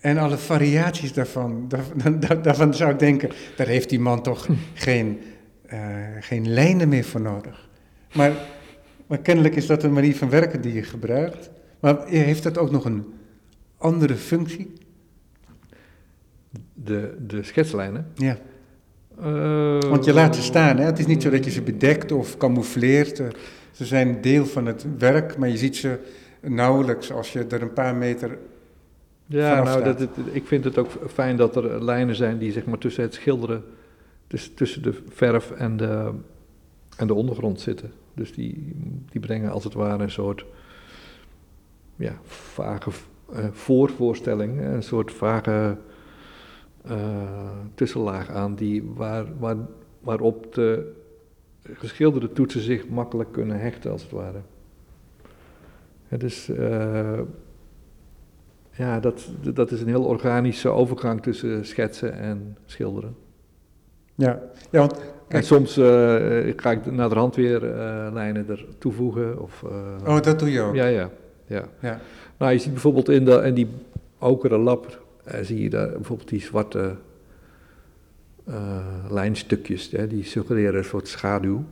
en alle variaties daarvan, daar, daar- daarvan zou ik denken, daar heeft die man toch geen, eh, geen lijnen meer voor nodig. Maar, maar kennelijk is dat een manier van werken die je gebruikt. Maar heeft dat ook nog een andere functie? de, de schetslijnen. Ja, Eh, want je laat ze staan. Hè? Het is niet zo dat je ze bedekt of camoufleert. eh, Ze zijn deel van het werk, maar je ziet ze nauwelijks als je er een paar meter Ja, vanaf nou, dat, ik vind het ook fijn dat er lijnen zijn die zeg maar tussen het schilderen, dus tussen de verf en de, en de ondergrond zitten. Dus die, die brengen als het ware een soort ja, vage eh, voorvoorstelling, een soort vage eh, tussenlaag aan die, waar, waar, waarop de geschilderde toetsen zich makkelijk kunnen hechten als het ware. Het is, eh, ja, dat, dat is een heel organische overgang tussen schetsen en schilderen. Ja, ja want En soms eh, ga ik naar de hand weer eh, lijnen er toevoegen. Of, eh, oh, dat doe je ook. ja, ja, ja. Ja. Nou, je ziet bijvoorbeeld in, de, in die okere lap, eh, zie je daar bijvoorbeeld die zwarte lijnstukjes, hè, die suggereren een soort schaduw.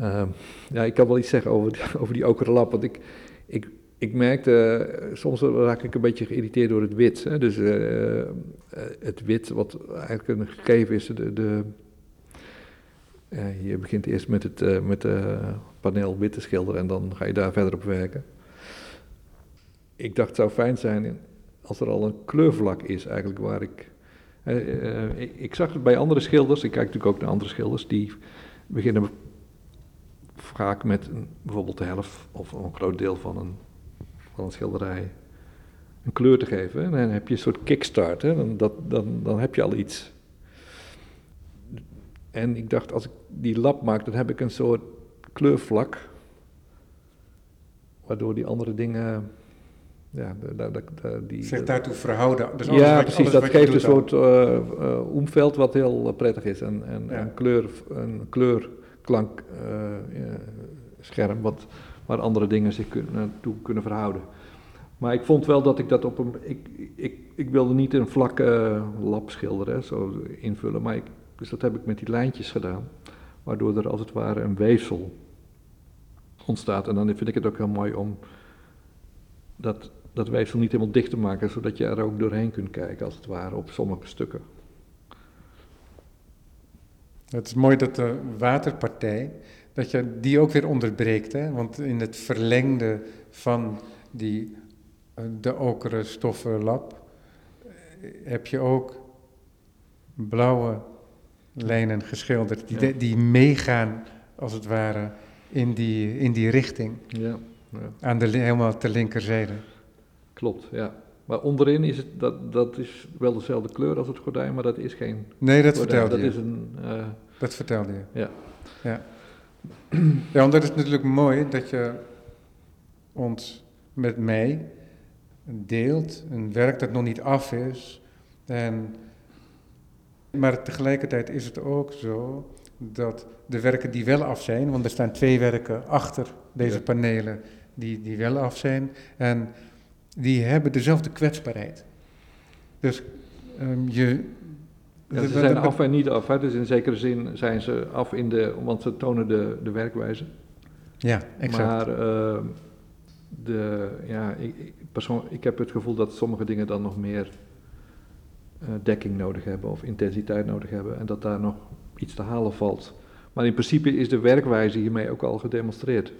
Ehm, ja, ik kan wel iets zeggen over, die- over die okere lap, want ik, ik, ik merkte, eh, soms raak ik een beetje geïrriteerd door het wit. Hè, dus eh, eh, het wit, wat eigenlijk een gegeven is, de, de, je begint eerst met het eh, met, paneel wit te schilderen en dan ga je daar verder op werken. Ik dacht het zou fijn zijn als er al een kleurvlak is eigenlijk waar ik... ik, ik zag het bij andere schilders, ik kijk natuurlijk ook naar andere schilders, die beginnen vaak met bijvoorbeeld de helft of een groot deel van een, van een schilderij een kleur te geven. En dan heb je een soort kickstart, hè? Dan, dat, dan, dan heb je al iets. En ik dacht, als ik die lap maak, dan heb ik een soort kleurvlak. Waardoor die andere dingen. Ja, de, die, Zich daartoe verhouden. Dus ja, wat, precies. Dat geeft een soort uh, uh, omveld wat heel prettig is. En, en Ja. kleur, een kleurklank uh, scherm wat, waar andere dingen zich naartoe kunnen verhouden. Maar ik vond wel dat ik dat op een. Ik, ik, ik wilde niet een vlakke lap schilderen, zo invullen. Maar ik, dus dat heb ik met die lijntjes gedaan. Waardoor er als het ware een weefsel ontstaat. En dan vind ik het ook heel mooi om dat, dat weefsel niet helemaal dicht te maken, zodat je er ook doorheen kunt kijken, als het ware, op sommige stukken. Het is mooi dat de waterpartij, dat je die ook weer onderbreekt. Hè? Want in het verlengde van die, de okere stoffen lab heb je ook blauwe lijnen geschilderd, die, Ja. die meegaan, als het ware, in die, in die richting. Ja, ja. Aan de, helemaal ter linkerzijde. klopt, ja. Maar onderin is het, dat, dat is wel dezelfde kleur als het gordijn, maar dat is geen Nee, dat gordijn. vertelde Dat je. is een, eh, Dat vertelde je. Ja. Ja. Ja, want dat is natuurlijk mooi dat je ons met mij deelt, een werk dat nog niet af is. En, maar tegelijkertijd is het ook zo dat de werken die wel af zijn, want er staan twee werken achter deze Ja. panelen die, die wel af zijn, en die hebben dezelfde kwetsbaarheid. Dus ehm, je. Ja, ze zijn af en niet af. Hè? Dus in zekere zin zijn ze af in de, want ze tonen de, de werkwijze. Ja, exact. Maar eh, de, ja, ik, persoon, ik heb het gevoel dat sommige dingen dan nog meer eh, dekking nodig hebben of intensiteit nodig hebben en dat daar nog iets te halen valt. Maar in principe is de werkwijze hiermee ook al gedemonstreerd.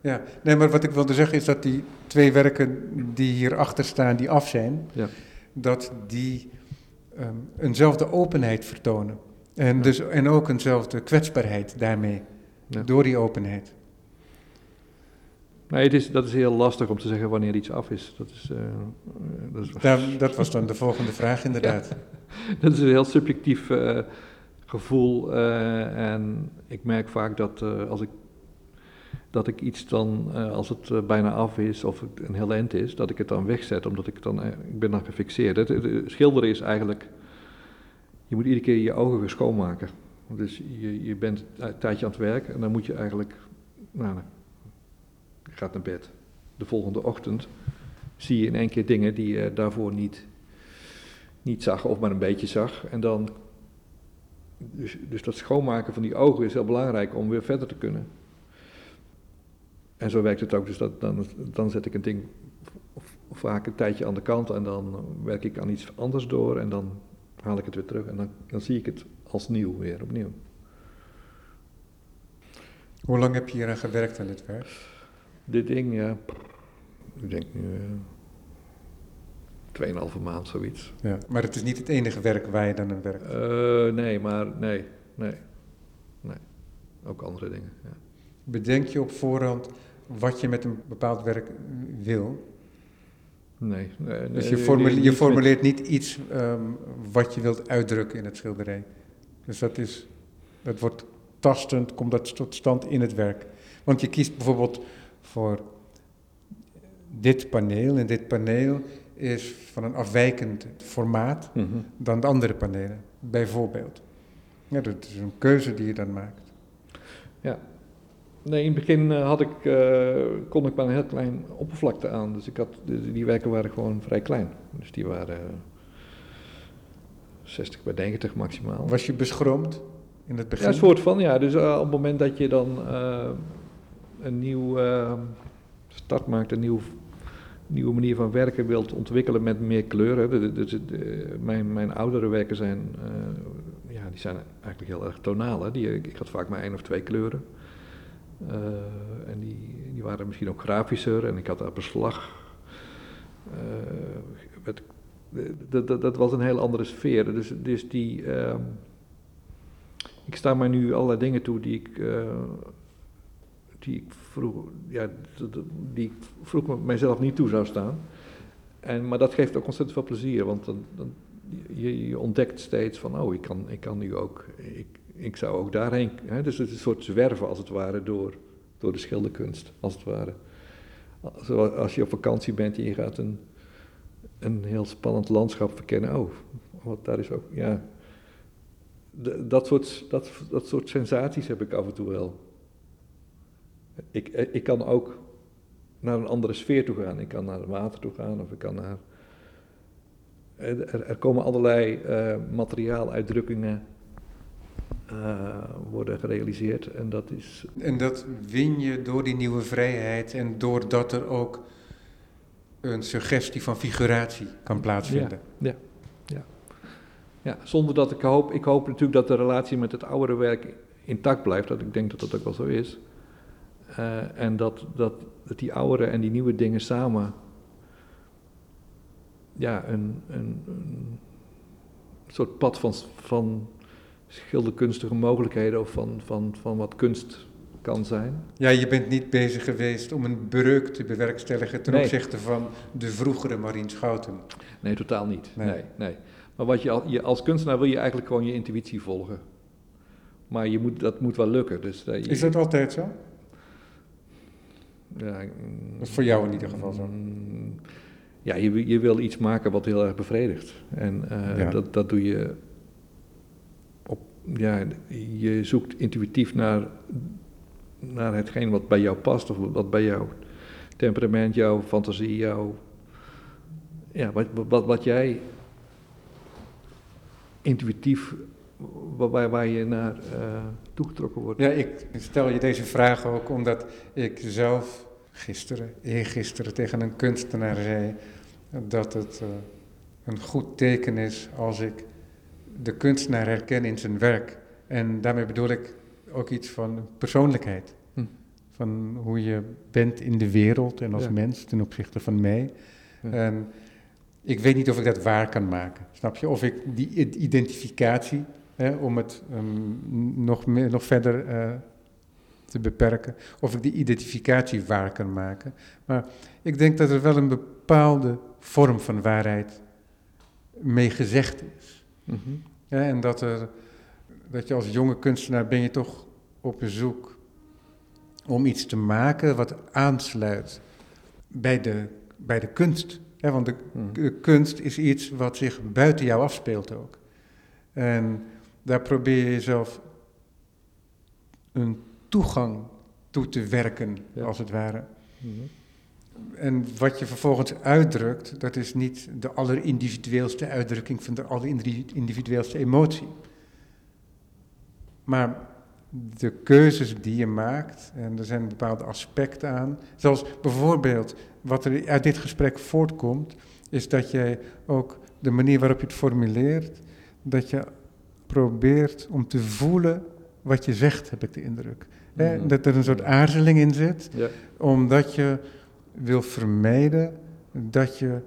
Ja, nee, maar wat ik wilde zeggen is dat die twee werken die hierachter staan, die af zijn, Ja. dat die ehm, eenzelfde openheid vertonen. En, Ja. dus, en ook eenzelfde kwetsbaarheid daarmee, Ja. door die openheid. Nee, het is, dat is heel lastig om te zeggen wanneer iets af is. Dat is, eh, dat is, Daar, dat was dan de volgende vraag, inderdaad. dat is een heel subjectief eh, gevoel. eh, en ik merk vaak dat als ik, dat ik iets dan, eh, als het eh, bijna af is of het een heel eind is, dat ik het dan wegzet, omdat ik dan, eh, ik ben dan gefixeerd. Het, schilderen is eigenlijk, je moet iedere keer je ogen weer schoonmaken. Dus je, je bent een tijdje aan het werk en dan moet je eigenlijk, nou, je gaat naar bed. De volgende ochtend zie je in één keer dingen die je daarvoor niet, niet zag of maar een beetje zag. En dan, dus, dus dat schoonmaken van die ogen is heel belangrijk om weer verder te kunnen. En zo werkt het ook, dus dat, dan, dan zet ik een ding vaak een tijdje aan de kant en dan werk ik aan iets anders door en dan haal ik het weer terug en dan, dan zie ik het als nieuw weer, opnieuw. Hoe lang heb je hier aan gewerkt aan dit werk? Dit ding, ja, ik denk nu uh, 2,5 maand zoiets. Ja. Maar het is niet het enige werk waar je dan aan werkt. Eh, nee, maar nee, nee, nee. Ook andere dingen, ja. Bedenk je op voorhand wat je met een bepaald werk wil. Nee, nee, Dus je, formule- niet je formuleert niet iets ehm, wat je wilt uitdrukken in het schilderij. Dus dat, is, dat wordt tastend, komt dat tot stand in het werk. Want je kiest bijvoorbeeld voor dit paneel. En dit paneel is van een afwijkend formaat Mhm. dan de andere panelen, bijvoorbeeld. Ja, dat is een keuze die je dan maakt. Nee, in het begin eh, had ik, eh, kon ik maar een heel klein oppervlakte aan. Dus ik had, die, werken waren gewoon vrij klein. Dus die waren eh, 60 bij 90 maximaal. Was je beschroomd in het begin? Ja, een soort van, ja. Dus eh, op het moment dat je dan eh, een nieuw eh, start maakt, een nieuw, nieuwe manier van werken wilt ontwikkelen met meer kleuren. Mijn, mijn oudere werken zijn, eh, ja, die zijn eigenlijk heel erg tonaal. Hè. Die, ik had vaak maar één of twee kleuren. Eh, en die, die waren misschien ook grafischer en ik had daar beslag. Eh, werd- dat- dat- dat was een heel andere sfeer. Dus, dus die, ehm, ik sta mij nu allerlei dingen toe die ik, eh, die vroeg, ja, die ik vroeg mijzelf niet toe zou staan. En, maar dat geeft ook ontzettend veel plezier, want dan, dan, je, je ontdekt steeds van, oh, ik kan, ik kan nu ook, ik, ik zou ook daarheen, hè, dus het is een soort zwerven als het ware door, door de schilderkunst, als het ware. Zoals als je op vakantie bent en je gaat een, een heel spannend landschap verkennen, oh, wat daar is ook, ja. Dat, soort, dat, dat soort sensaties heb ik af en toe wel. Ik, ik kan ook naar een andere sfeer toe gaan. Ik kan naar het water toe gaan of ik kan naar. Er, er komen allerlei eh, materiaaluitdrukkingen eh, worden gerealiseerd en dat is. En dat win je door die nieuwe vrijheid en doordat er ook een suggestie van figuratie kan plaatsvinden. Ja, ja. ja, zonder dat ik hoop. Ik hoop natuurlijk dat de relatie met het oudere werk intact blijft. Dat ik denk dat dat ook wel zo is. Eh, en dat, dat, dat die oudere en die nieuwe dingen samen. Ja, een, een, een soort pad van, van schilderkunstige mogelijkheden of van, van, van wat kunst kan zijn. Ja, je bent niet bezig geweest om een breuk te bewerkstelligen ten Nee. opzichte van de vroegere Marien Schouten. Nee, totaal niet. Nee. Nee, nee. Maar wat je, al, je als kunstenaar wil je eigenlijk gewoon je intuïtie volgen. Maar je moet, dat moet wel lukken. Dus, eh, je- Is dat altijd zo? Ja, mm, Dat is voor jou in ieder geval zo. mm, Ja, je, wil- je wil iets maken wat heel erg bevredigt. En eh, Ja. dat, dat doe je. Ja, je zoekt intuïtief naar, naar hetgeen wat bij jou past, of wat bij jouw temperament, jouw fantasie, jouw. Ja, wat, wat, wat jij intuïtief, waar, waar- je naar eh, toegetrokken wordt. Ja, ik stel je deze vraag ook omdat ik zelf gisteren, eergisteren tegen een kunstenaar zei dat het eh, een goed teken is als ik de kunstenaar herken in zijn werk. En daarmee bedoel ik ook iets van persoonlijkheid. Hm. Van hoe je bent in de wereld en als Ja. mens ten opzichte van mij. Ja. En ik weet niet of ik dat waar kan maken, snap je? Of ik die identificatie, hè, om het ehm, nog, meer, nog verder eh, te beperken, of ik die identificatie waar kan maken. Maar ik denk dat er wel een bepaalde vorm van waarheid mee gezegd is. Mhm. Ja, en dat, er, dat je als jonge kunstenaar ben je toch op zoek om iets te maken wat aansluit bij de, bij de kunst. Ja, want de, Mhm. de kunst is iets wat zich buiten jou afspeelt ook. En daar probeer je jezelf een toegang toe te werken, Ja. als het ware. Mhm. En wat je vervolgens uitdrukt, dat is niet de allerindividueelste uitdrukking van de allerindividueelste emotie. Maar de keuzes die je maakt, en er zijn bepaalde aspecten aan, zoals bijvoorbeeld wat er uit dit gesprek voortkomt, is dat jij ook de manier waarop je het formuleert, dat je probeert om te voelen wat je zegt, heb ik de indruk. Mhm. Dat er een soort aarzeling in zit, Ja. omdat je wil vermijden dat je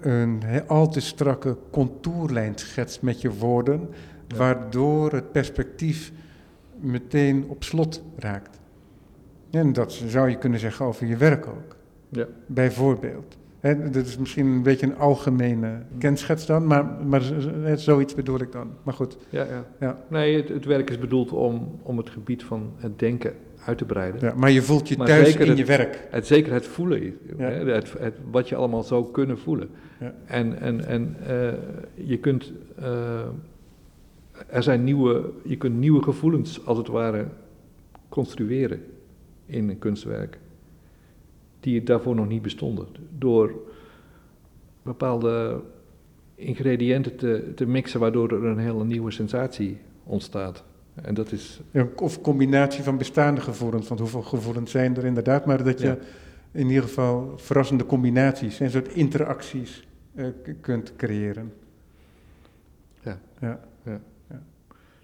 een he- al te strakke contourlijn schetst met je woorden, Ja. waardoor het perspectief meteen op slot raakt. En dat zou je kunnen zeggen over je werk ook, Ja. bijvoorbeeld. Hè, dat is misschien een beetje een algemene kenschets dan, maar, maar zoiets bedoel ik dan. Maar goed, Ja, ja. Ja. Nee, het, het werk is bedoeld om, om het gebied van het denken uit te breiden. ja, maar je voelt je Maar thuis in het- je werk. Het, zeker het voelen, Ja. hè, het, het, wat je allemaal zou kunnen voelen. Ja. En, en, en eh, je kunt, eh, er zijn nieuwe, je kunt nieuwe gevoelens als het ware construeren in een kunstwerk, die daarvoor nog niet bestonden. Door bepaalde ingrediënten te, te mixen, waardoor er een hele nieuwe sensatie ontstaat. En dat is, Ja, Of combinatie van bestaande gevoelens, want hoeveel gevoelens zijn er inderdaad, maar dat je Ja. in ieder geval verrassende combinaties en soort interacties eh, kunt creëren. Ja. ja.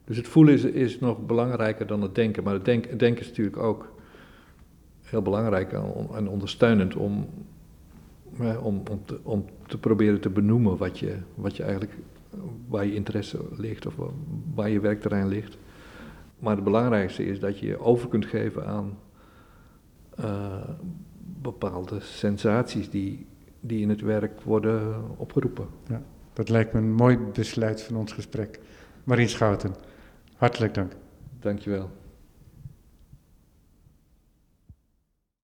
Dus het voelen is, is nog belangrijker dan het denken. Maar het, denk, het denken is natuurlijk ook heel belangrijk en, on- en ondersteunend om, om, om, te, om te proberen te benoemen wat je, wat je eigenlijk, waar je interesse ligt of wa- waar je werkterrein ligt. Maar het belangrijkste is dat je je over kunt geven aan eh, bepaalde sensaties die, die in het werk worden opgeroepen. Dat lijkt me een mooi besluit van ons gesprek. Marien Schouten, hartelijk dank. Dankjewel.